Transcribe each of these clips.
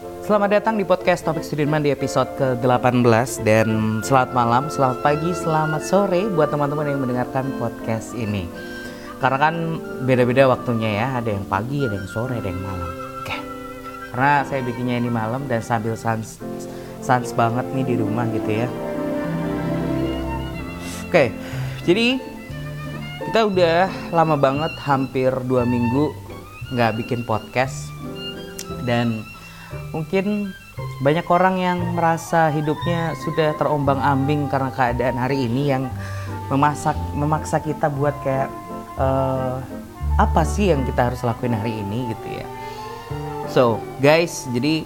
Selamat datang di podcast Topik Sudirman di episode ke-18 Dan selamat malam, selamat pagi, selamat sore buat teman-teman yang mendengarkan podcast ini. Karena kan beda-beda waktunya ya, ada yang pagi, ada yang sore, ada yang malam. Oke, karena saya bikinnya ini malam dan sambil sans, sans banget nih di rumah gitu ya. Oke, jadi kita udah lama banget, hampir dua minggu nggak bikin podcast. Dan mungkin banyak orang yang merasa hidupnya sudah terombang ambing karena keadaan hari ini yang memasak memaksa kita buat kayak uh, apa sih yang kita harus lakuin hari ini gitu ya. So guys, jadi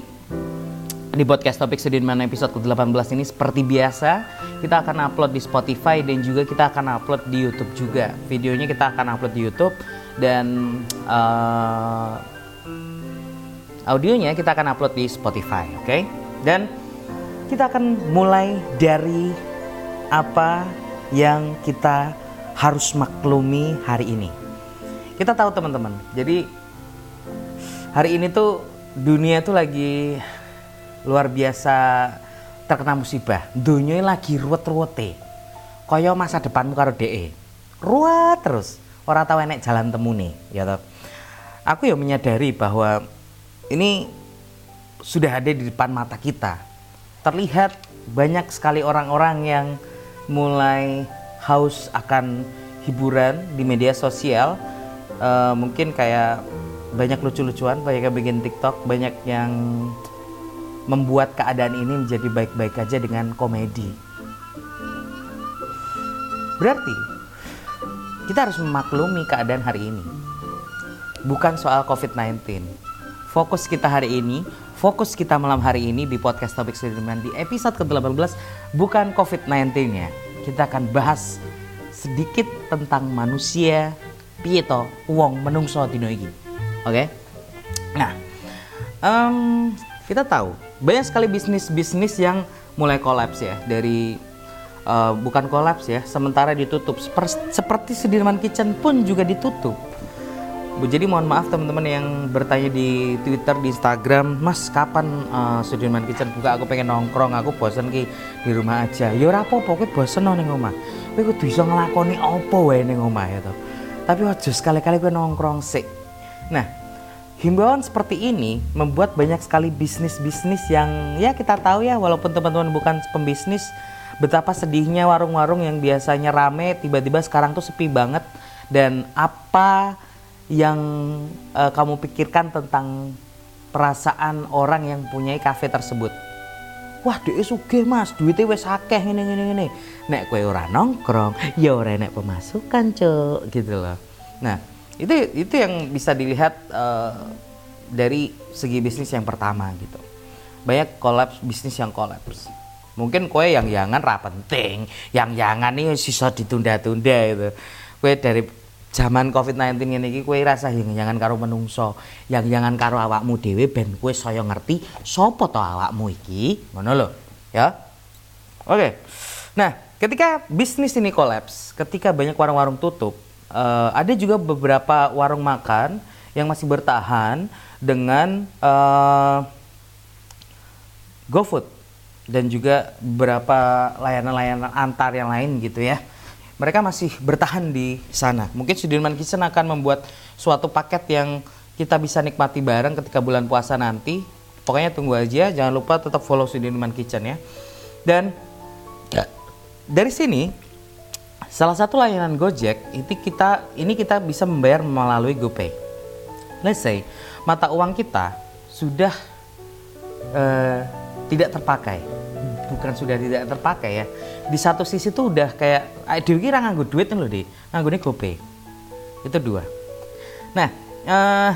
di podcast topik Sudirman episode ke-18 ini seperti biasa kita akan upload di Spotify dan juga kita akan upload di YouTube juga. Videonya kita akan upload di YouTube dan uh, audionya kita akan upload di Spotify, oke? Okay? Dan kita akan mulai dari apa yang kita harus maklumi hari ini. Kita tahu teman-teman, jadi hari ini tuh dunia tuh lagi luar biasa terkena musibah. Dunia lagi ruwet-ruwete. Kaya masa depanmu karo DE. Ruwet terus. Orang tahu enek jalan temu nih, ya toh. Aku ya menyadari bahwa ini sudah ada di depan mata kita. Terlihat banyak sekali orang-orang yang mulai haus akan hiburan di media sosial. Uh, mungkin kayak banyak lucu-lucuan, banyak yang bikin TikTok, banyak yang membuat keadaan ini menjadi baik-baik aja dengan komedi. Berarti kita harus memaklumi keadaan hari ini. Bukan soal COVID-19, fokus kita hari ini, fokus kita malam hari ini di podcast Topik Sudirman di episode ke-18 bukan COVID-19 ya. Kita akan bahas sedikit tentang manusia pieto wong menungso dino. Oke? Okay? Nah, um, kita tahu banyak sekali bisnis-bisnis yang mulai kolaps ya dari uh, bukan kolaps ya, sementara ditutup. Seperti Sudirman Kitchen pun juga ditutup jadi mohon maaf teman-teman yang bertanya di Twitter, di Instagram, Mas kapan uh, Sudirman Kitchen buka? Aku pengen nongkrong, aku bosen ki di rumah aja. Ya ora apa-apa, kowe bosen ning omah. Kowe kudu iso nglakoni apa wae ning omah ya toh. Tapi aja sekali-kali kowe nongkrong sik. Nah, himbauan seperti ini membuat banyak sekali bisnis-bisnis yang ya kita tahu ya walaupun teman-teman bukan pembisnis betapa sedihnya warung-warung yang biasanya rame tiba-tiba sekarang tuh sepi banget dan apa yang uh, kamu pikirkan tentang perasaan orang yang punya kafe tersebut. Wah, dia sugih mas, duitnya wes akeh ini ini ini. Nek kue ora nongkrong, ya ora nek pemasukan cok, gitu loh. Nah, itu itu yang bisa dilihat uh, dari segi bisnis yang pertama gitu. Banyak kolaps bisnis yang kolaps. Mungkin kue yang jangan ra penting, yang jangan nih sisa ditunda-tunda itu. Kue dari zaman COVID-19 ini iki rasa yang jangan karo menungso, yang jangan karo awakmu dhewe ben kowe saya ngerti sapa to awakmu iki. Ngono lho, ya. Oke. Nah, ketika bisnis ini kolaps, ketika banyak warung-warung tutup, uh, ada juga beberapa warung makan yang masih bertahan dengan uh, GoFood dan juga beberapa layanan-layanan antar yang lain gitu ya mereka masih bertahan di sana. Mungkin Sudirman Kitchen akan membuat suatu paket yang kita bisa nikmati bareng ketika bulan puasa nanti. Pokoknya tunggu aja, jangan lupa tetap follow Sudirman Kitchen ya. Dan ya, dari sini salah satu layanan Gojek itu kita ini kita bisa membayar melalui GoPay. Let's say mata uang kita sudah uh, tidak terpakai bukan sudah tidak terpakai ya di satu sisi tuh udah kayak Dewi kira nganggu duit loh di. Nganggunya GoPay. Itu dua. Nah uh,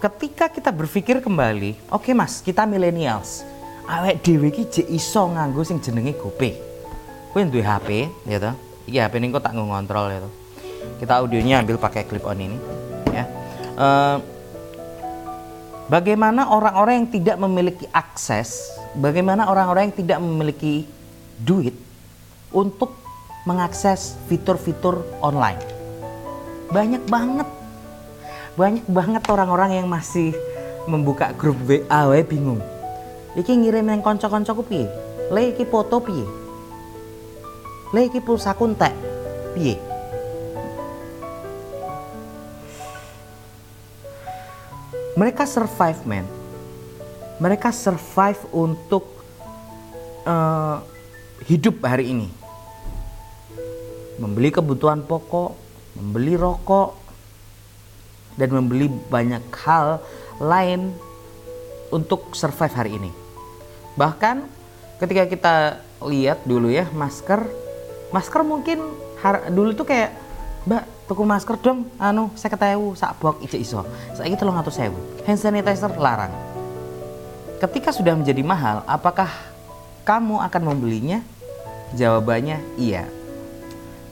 ketika kita berpikir kembali oke okay mas kita millennials. Awet Dewi ki je iso nganggu sing jenenge GoPay. Kowe duwe HP ya toh? Iki HP ini kok tak ngontrol ya toh? Kita audionya ambil pakai clip on ini ya. Uh, Bagaimana orang-orang yang tidak memiliki akses, bagaimana orang-orang yang tidak memiliki duit untuk mengakses fitur-fitur online. Banyak banget. Banyak banget orang-orang yang masih membuka grup WA wae bingung. Iki ngirim yang konco-koncoku piye? Le iki foto piye? Le iki pulsa kuntek piye? Mereka survive, man. Mereka survive untuk uh, hidup hari ini. Membeli kebutuhan pokok, membeli rokok, dan membeli banyak hal lain untuk survive hari ini. Bahkan ketika kita lihat dulu ya masker, masker mungkin dulu tuh kayak Mbak tuku masker dong, anu saya ketahui sak bok ijo iso. Saya gitu loh ngatur sewu. Hand sanitizer larang. Ketika sudah menjadi mahal, apakah kamu akan membelinya? Jawabannya iya.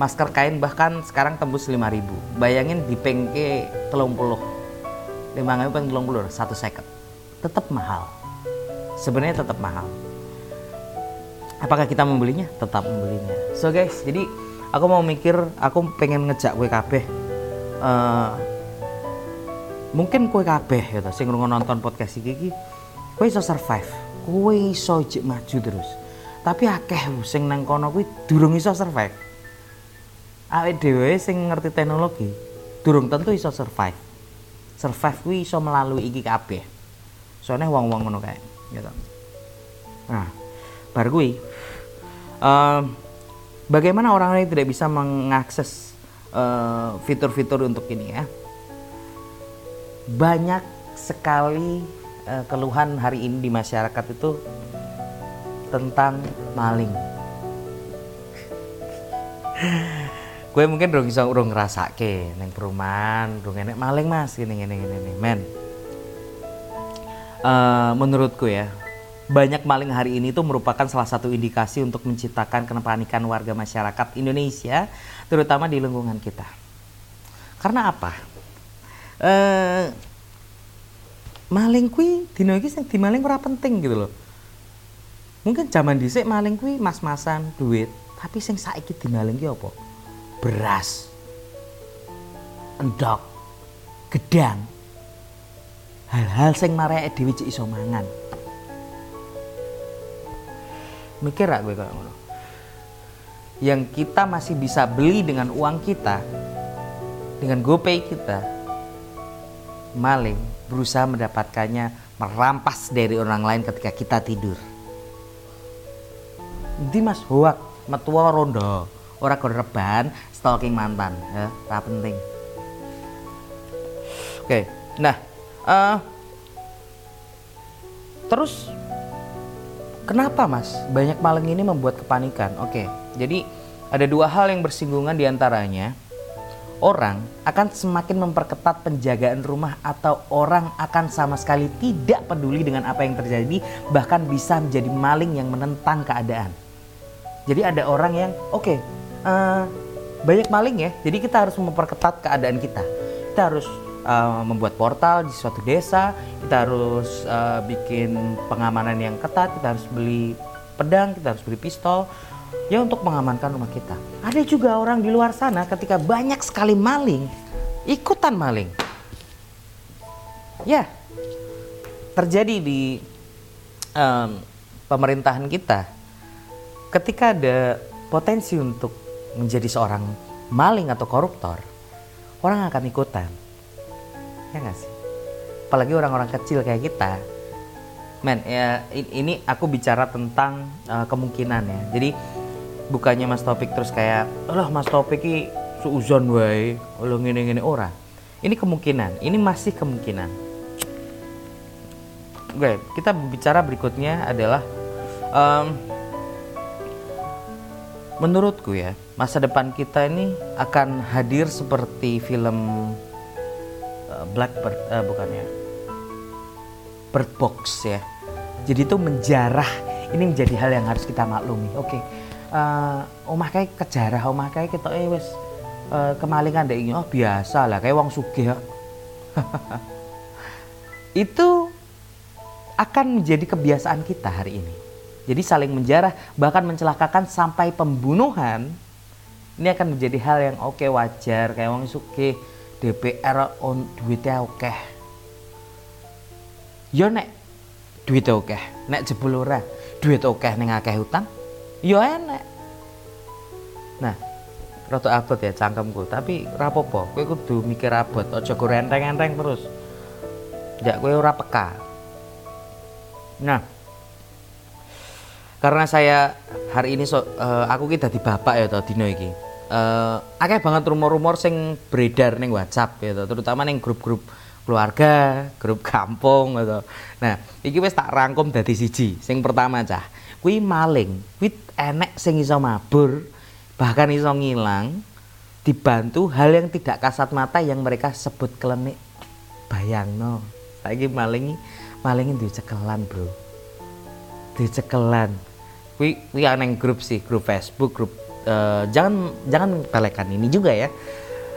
Masker kain bahkan sekarang tembus 5000 Bayangin di pengke telung puluh. Lima peng telung puluh, satu seket. Tetap mahal. Sebenarnya tetap mahal. Apakah kita membelinya? Tetap membelinya. So guys, jadi aku mau mikir, aku pengen ngejak kue kabeh. Uh, mungkin kue kabeh gitu, sing nonton podcast iki, kue iso survive, kue iso maju terus. Tapi akeh sing nang kono kuwi durung iso survive. Awake dhewe sing ngerti teknologi durung tentu iso survive. Survive kuwi iso melalui iki kabeh. Soalnya wong-wong ngono kae gitu nah bar kuwi uh, bagaimana orang yang tidak bisa mengakses uh, fitur-fitur untuk ini ya? Banyak sekali uh, keluhan hari ini di masyarakat itu tentang maling. Gue mungkin dong bisa urung ke neng perumahan dong enek maling mas. Gini gini gini, gini. men uh, menurutku ya banyak maling hari ini itu merupakan salah satu indikasi untuk menciptakan kepanikan warga masyarakat Indonesia terutama di lingkungan kita. Karena apa? Uh, maling kui dino iki sing dimaling ora penting gitu loh mungkin zaman dhisik maling kui mas-masan duit tapi sing saiki dimaling ki apa beras, endok, gedang. Hal-hal sing mareke dhewe cek iso mangan. Mikir gak gue kalau ngono? Yang kita masih bisa beli dengan uang kita, dengan GoPay kita, maling berusaha mendapatkannya merampas dari orang lain ketika kita tidur. Dimas hoak metua rondo? Ora reban stalking mantan ya tak penting. Oke nah uh, terus kenapa mas banyak maling ini membuat kepanikan? Oke jadi ada dua hal yang bersinggungan di antaranya orang akan semakin memperketat penjagaan rumah atau orang akan sama sekali tidak peduli dengan apa yang terjadi bahkan bisa menjadi maling yang menentang keadaan jadi ada orang yang oke okay, uh, banyak maling ya. Jadi kita harus memperketat keadaan kita. Kita harus uh, membuat portal di suatu desa. Kita harus uh, bikin pengamanan yang ketat. Kita harus beli pedang. Kita harus beli pistol. Ya untuk mengamankan rumah kita. Ada juga orang di luar sana ketika banyak sekali maling, ikutan maling. Ya, terjadi di um, pemerintahan kita. Ketika ada potensi untuk menjadi seorang maling atau koruptor, orang akan ikutan. Ya nggak sih? Apalagi orang-orang kecil kayak kita. Men, ya ini aku bicara tentang uh, kemungkinan ya. Jadi bukannya Mas Topik terus kayak, "Lah Mas Topik ini suuzon wae, lo ngene-ngene ora." Ini kemungkinan, ini masih kemungkinan. Oke, kita bicara berikutnya adalah um, menurutku ya masa depan kita ini akan hadir seperti film uh, Blackbird uh, bukan ya Bird Box ya jadi itu menjarah ini menjadi hal yang harus kita maklumi oke okay. Uh, omah kayak kejarah omah kayak kita eh wes uh, kemalingan deh oh biasa lah kayak wong sugih itu akan menjadi kebiasaan kita hari ini jadi saling menjarah bahkan mencelakakan sampai pembunuhan ini akan menjadi hal yang oke okay, wajar kayak wong suke DPR on duitnya oke. Okay. yo nek duit oke nek jebul ora duit oke ning akeh utang yo enek. Nah rada abot ya cangkemku tapi rapopo kowe kudu mikir abot aja go renteng-renteng terus. Jak kowe ora peka. Nah karena saya hari ini so, uh, aku kita di bapak ya tau dino iki. Uh, akeh banget rumor-rumor sing beredar ning WhatsApp ya tau terutama ning grup-grup keluarga, grup kampung gitu. Nah, iki wis tak rangkum dadi siji. Sing pertama cah, kuwi maling, kuwi enek sing iso mabur, bahkan iso ngilang dibantu hal yang tidak kasat mata yang mereka sebut klenik. Bayangno, saiki maling maling dicekelan, Bro. Dicekelan. Kuwi kuwi aneh grup sih, grup Facebook, grup uh, jangan jangan balekan ini juga ya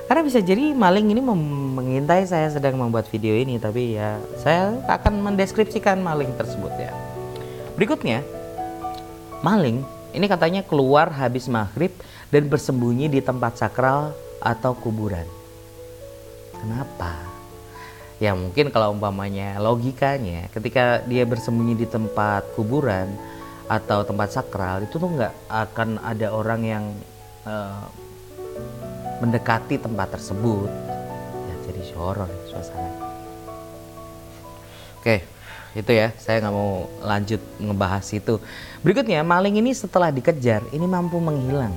karena bisa jadi maling ini mengintai saya sedang membuat video ini tapi ya saya akan mendeskripsikan maling tersebut ya berikutnya maling ini katanya keluar habis maghrib dan bersembunyi di tempat sakral atau kuburan. Kenapa? Ya mungkin kalau umpamanya logikanya ketika dia bersembunyi di tempat kuburan atau tempat sakral itu tuh nggak akan ada orang yang uh, mendekati tempat tersebut. Ya jadi horor suasana. Oke itu ya. Saya nggak mau lanjut ngebahas itu berikutnya maling ini setelah dikejar ini mampu menghilang.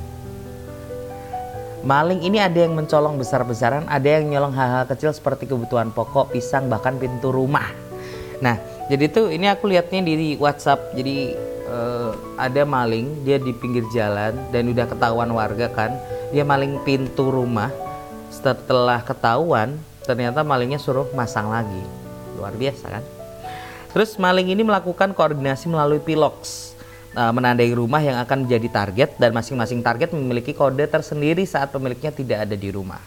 Maling ini ada yang mencolong besar-besaran ada yang nyolong hal-hal kecil seperti kebutuhan pokok pisang bahkan pintu rumah. Nah jadi itu ini aku lihatnya di WhatsApp. Jadi uh, ada maling dia di pinggir jalan dan udah ketahuan warga kan dia maling pintu rumah. Setelah ketahuan ternyata malingnya suruh masang lagi. Luar biasa kan? Terus maling ini melakukan koordinasi melalui pilox uh, menandai rumah yang akan menjadi target dan masing-masing target memiliki kode tersendiri saat pemiliknya tidak ada di rumah.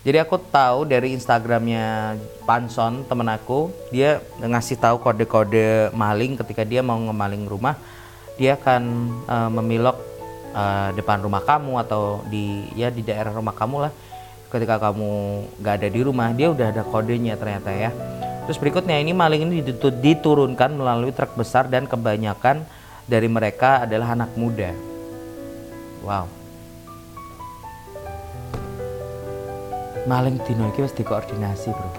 Jadi aku tahu dari Instagramnya Panson temen aku dia ngasih tahu kode-kode maling. Ketika dia mau ngemaling rumah dia akan uh, memilok uh, depan rumah kamu atau di ya di daerah rumah kamu lah. Ketika kamu nggak ada di rumah dia udah ada kodenya ternyata ya. Terus berikutnya ini maling ini diturunkan melalui truk besar dan kebanyakan dari mereka adalah anak muda. Wow. Maling dino iki wis dikoordinasi bro.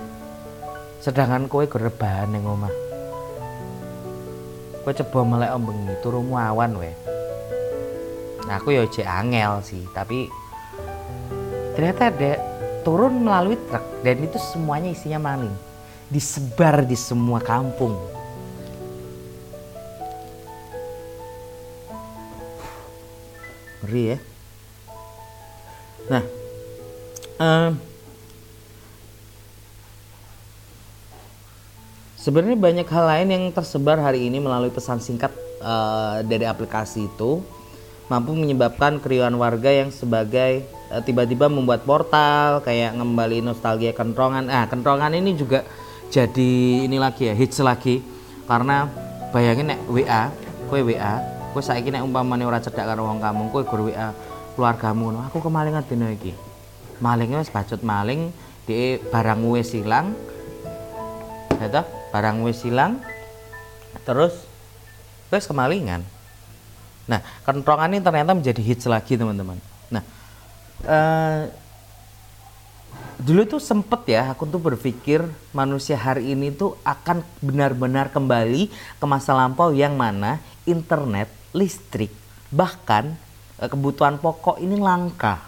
Sedangkan kowe gerebahan ning omah. Kowe coba melek ombengi turumu awan weh nah aku ya cek angel sih tapi ternyata ada turun melalui truk dan itu semuanya isinya maling. Disebar di semua kampung ngeri ya nah um, sebenarnya banyak hal lain yang tersebar hari ini melalui pesan singkat uh, dari aplikasi itu mampu menyebabkan keriuhan warga yang sebagai uh, tiba-tiba membuat portal kayak ngembali nostalgia kentrongan. Ah, kentrongan ini juga jadi ini lagi ya, hits lagi karena bayangin nek WA, kowe WA, kowe saiki nek umpamane ora cedak karo wong kamu, kowe gur WA keluargamu aku kemalingan dino iki. Malingnya wis bacut maling, di barang wis hilang. Ya barang wis hilang. Terus wis kemalingan. Nah, kentrongan ini ternyata menjadi hits lagi teman-teman. Nah, uh, dulu tuh sempet ya aku tuh berpikir manusia hari ini tuh akan benar-benar kembali ke masa lampau yang mana internet, listrik, bahkan uh, kebutuhan pokok ini langka.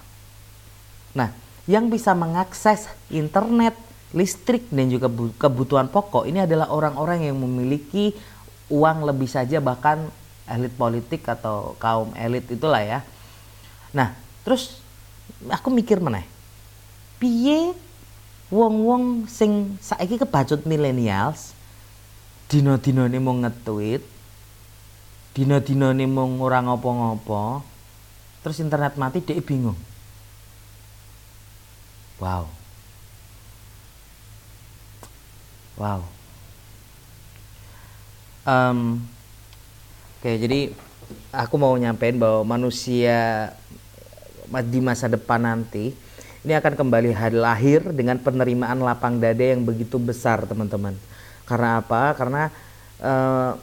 Nah, yang bisa mengakses internet, listrik dan juga kebutuhan pokok ini adalah orang-orang yang memiliki uang lebih saja bahkan elit politik atau kaum elit itulah ya. Nah, terus aku mikir mana? Piye wong-wong sing saiki kebacut millennials dino-dino ini mau nge-tweet dino-dino ini mau ngurang ngopo-ngopo terus internet mati dia bingung wow wow um, Oke, jadi aku mau nyampein bahwa manusia di masa depan nanti ini akan kembali lahir dengan penerimaan lapang dada yang begitu besar, teman-teman. Karena apa? Karena uh,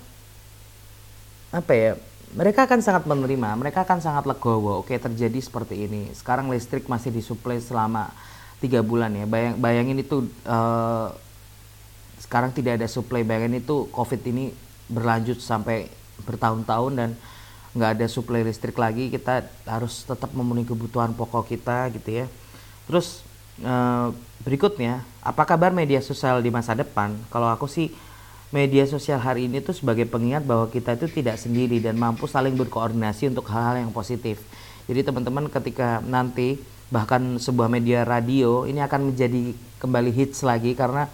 apa ya? Mereka akan sangat menerima, mereka akan sangat legowo. Oke, terjadi seperti ini. Sekarang listrik masih disuplai selama tiga bulan ya. Bayang, bayangin itu uh, sekarang tidak ada suplai. Bayangin itu COVID ini berlanjut sampai bertahun-tahun dan nggak ada suplai listrik lagi. Kita harus tetap memenuhi kebutuhan pokok kita gitu ya. Terus uh, berikutnya, apa kabar media sosial di masa depan? Kalau aku sih media sosial hari ini tuh sebagai pengingat bahwa kita itu tidak sendiri dan mampu saling berkoordinasi untuk hal-hal yang positif. Jadi teman-teman ketika nanti bahkan sebuah media radio ini akan menjadi kembali hits lagi karena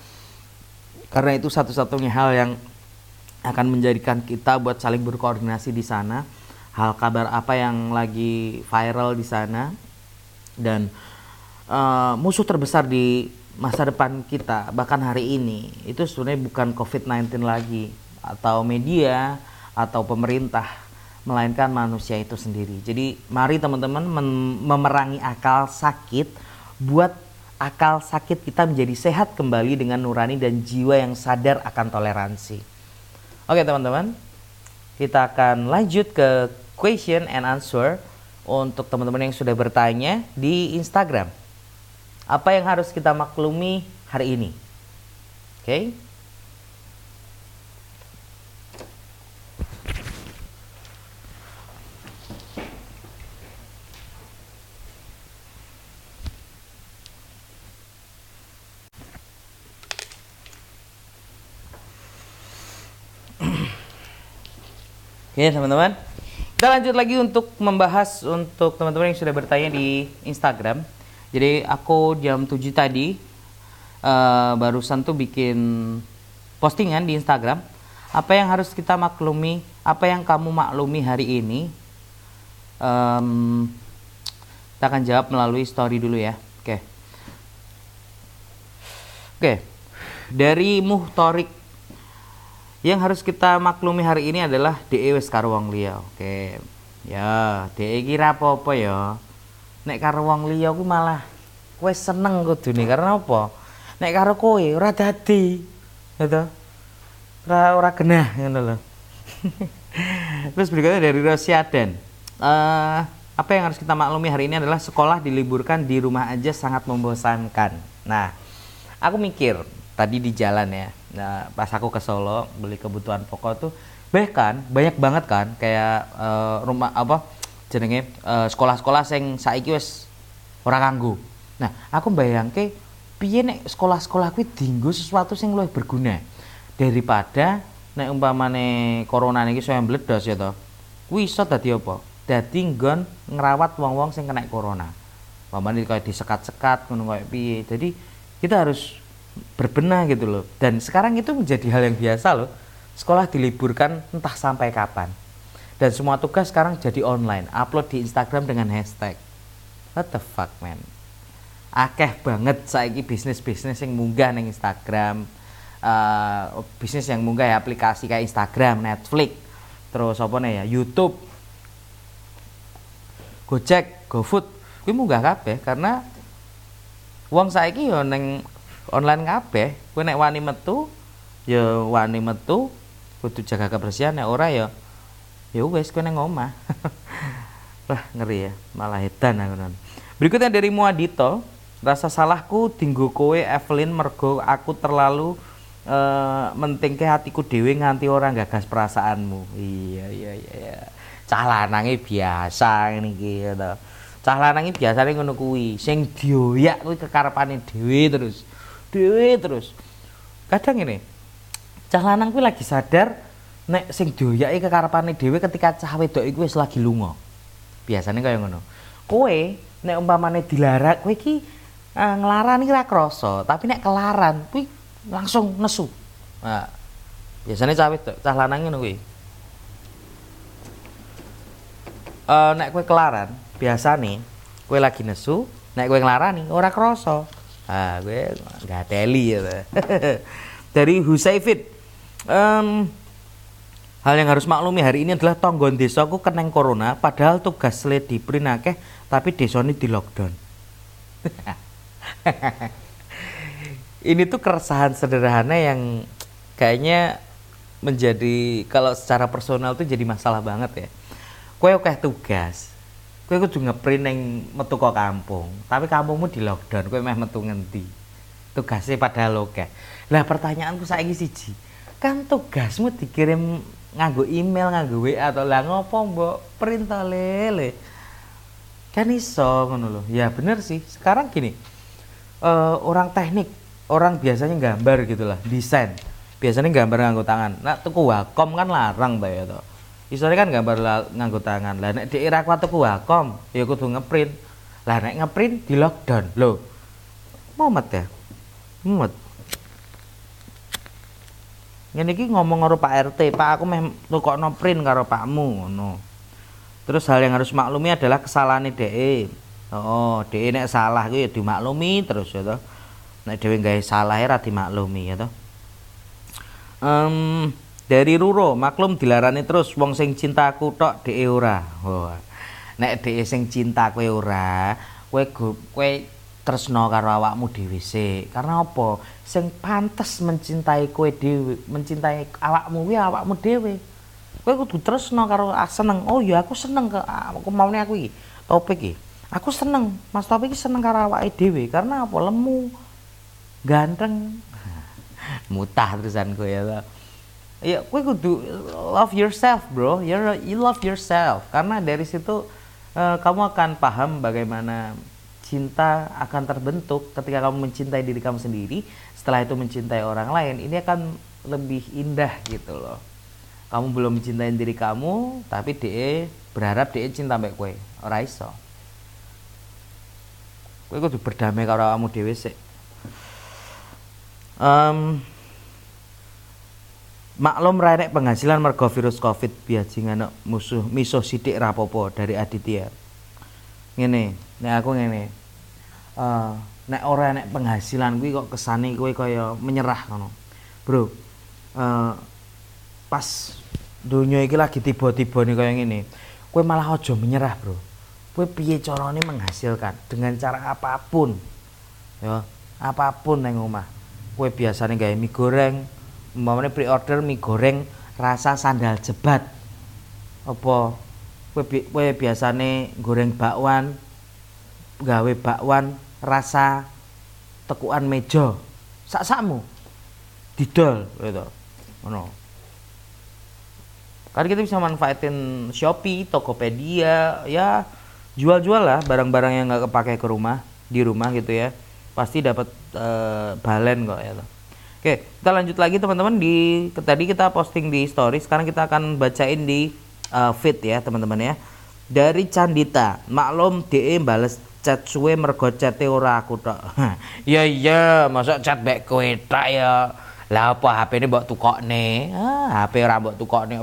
karena itu satu-satunya hal yang akan menjadikan kita buat saling berkoordinasi di sana. Hal kabar apa yang lagi viral di sana dan uh, musuh terbesar di masa depan kita bahkan hari ini itu sebenarnya bukan COVID-19 lagi atau media atau pemerintah melainkan manusia itu sendiri. Jadi mari teman-teman memerangi akal sakit buat akal sakit kita menjadi sehat kembali dengan nurani dan jiwa yang sadar akan toleransi. Oke teman-teman, kita akan lanjut ke question and answer untuk teman-teman yang sudah bertanya di Instagram apa yang harus kita maklumi hari ini. Oke. Okay? Oke teman-teman, kita lanjut lagi untuk membahas untuk teman-teman yang sudah bertanya di Instagram jadi aku jam 7 tadi uh, barusan tuh bikin postingan di Instagram apa yang harus kita maklumi apa yang kamu maklumi hari ini um, kita akan jawab melalui story dulu ya oke okay. oke okay. dari Muhtorik yang harus kita maklumi hari ini adalah DE wis karo oke okay. ya DE kira apa-apa ya nek karo wong liya ku malah kowe seneng kudune karena apa? Nek karo kowe ora dadi gitu ora ora genah ngono lho. Terus berikutnya dari Rosiaden uh, apa yang harus kita maklumi hari ini adalah sekolah diliburkan di rumah aja sangat membosankan. Nah aku mikir tadi di jalan ya nah, pas aku ke Solo beli kebutuhan pokok tuh bahkan banyak banget kan kayak uh, rumah apa jenenge uh, sekolah-sekolah sing saiki wis ora kanggo. Nah, aku bayangke piye nek sekolah-sekolah kuwi dinggo sesuatu sing luwih berguna daripada nek umpamane corona niki saya meledos ya to. Kuwi iso dadi apa? Dadi nggon ngrawat wong-wong sing kena corona. Umpamane kayak disekat-sekat ngono kayak piye. Jadi kita harus berbenah gitu loh. Dan sekarang itu menjadi hal yang biasa loh. Sekolah diliburkan entah sampai kapan dan semua tugas sekarang jadi online upload di Instagram dengan hashtag. What the fuck man? Akeh banget saiki bisnis-bisnis yang munggah ning Instagram uh, bisnis yang munggah ya aplikasi kayak Instagram, Netflix terus apa nih ya YouTube. Gojek, GoFood kuwi munggah kabeh karena uang saiki yo neng online kabeh. Kowe nek wani metu ya wani metu kudu jaga kebersihan. Nek ora ya ya wes kau neng omah. Lah ngeri ya malah edan aku berikutnya dari Muadito rasa salahku tinggu kowe Evelyn mergo aku terlalu uh, mentingke hatiku dewe nganti orang gagas perasaanmu. Iya iya iya, iya. cah lanange biasa ini gitu cah lanange biasa ngono kuwi sing dioyak kuwi kekarepane dhewe terus dhewe terus. Kadang ini cah lanang kuwi lagi sadar nek sing doyake kekarepane dhewe ketika cah wedok iku wis lagi lunga. Biasane kaya ngono. Kowe nek umpamane dilarak kowe iki uh, nglaran iki ora krasa, tapi nek kelaran kuwi langsung nesu. Nah, biasanya cah wedok, cah lanang ngono. Uh, nek kowe kelaran, biasane kowe lagi nesu, nek kowe nglarani ora krasa. Ah, kowe teli ya. Dari Husaifit. Um, Hal yang harus maklumi hari ini adalah tonggon desaku keneng corona padahal tugas le di akeh tapi desa ini di lockdown. ini tuh keresahan sederhana yang kayaknya menjadi kalau secara personal tuh jadi masalah banget ya. Kue oke tugas. Kue kudu ngeprint yang metu kok kampung tapi kampungmu di lockdown kue meh metu ngendi? Tugasnya padahal oke lah pertanyaanku saya siji kan tugasmu dikirim nganggo email nganggo WA atau lah ngopo mbok? Print lele. Kan iso ngono loh ya bener sih. Sekarang gini uh, orang teknik orang biasanya gambar gitulah desain. Biasanya gambar nganggo tangan. Nah tuku wakom kan larang ta ya isore kan gambar nganggo tangan. Lah nek di era tuku wakom ya kudu ngeprint. Lah nek ngeprint di lockdown. Lho mumet ya? Mumet ngene iki ngomong karo Pak RT Pak aku meh tukokno print karo Pakmu ngono. Terus hal yang harus maklumi adalah kesalahan DE oh DE nek salah ku ya dimaklumi terus ya toh. Nek dhewe gawe salah ya dimaklumi ya toh. Um, dari Ruro maklum dilarani terus wong sing cinta aku tok dhek ora. Oh. nek dhek sing cinta kowe ora kowe kowe tresno karo awakmu dhewe sik. Karena apa? Sing pantes mencintai kowe dhewe mencintai awakmu kuwi awakmu dhewe. Kowe kudu tresno karo ah, seneng. Oh ya aku seneng ke aku maune aku iki topik iki. Aku seneng Mas Topik iki seneng karo awake dhewe. Karena apa? Lemu ganteng mutah terusan kowe ya ya gue kudu love yourself bro. You you love yourself. Karena dari situ uh, kamu akan paham bagaimana cinta akan terbentuk ketika kamu mencintai diri kamu sendiri setelah itu mencintai orang lain ini akan lebih indah gitu loh. Kamu belum mencintai diri kamu tapi dia berharap dia cinta mbak kue. Ora iso. Kue kudu berdamai karo kamu dewe sih um, Maklum rek penghasilan mergo virus Covid biajingan musuh misuh sidik rapopo dari Aditya. Ngene, nek aku ngene. Uh, nek ora nek penghasilan kuwi kok kesane kowe kaya menyerah ngono. Bro, uh, pas dunia iki lagi tiba-tiba nih kaya ngene. Kowe malah aja menyerah, Bro. Kowe piye carane menghasilkan dengan cara apa pun. Ya, apa pun neng omah. Kowe biasanya gawe mie goreng, umpamane pre-order mie goreng rasa sandal jebat apa kowe biasane goreng bakwan gawe bakwan rasa tekuan meja. Sak-sakmu. Didol gitu. Ngono. Kan kita bisa manfaatin Shopee, Tokopedia, ya jual-jual lah barang-barang yang nggak kepake ke rumah di rumah gitu ya. Pasti dapat uh, balen kok ya. Oke, kita lanjut lagi teman-teman di tadi kita posting di story, sekarang kita akan bacain di uh, feed ya teman-teman ya. Dari Candita, maklum DE bales chat suwe mergo chat ora aku tok. ya iya, masa chat back kowe tak ya. Lah apa HP ini mbok tukokne? Ah, HP ora mbok tukokne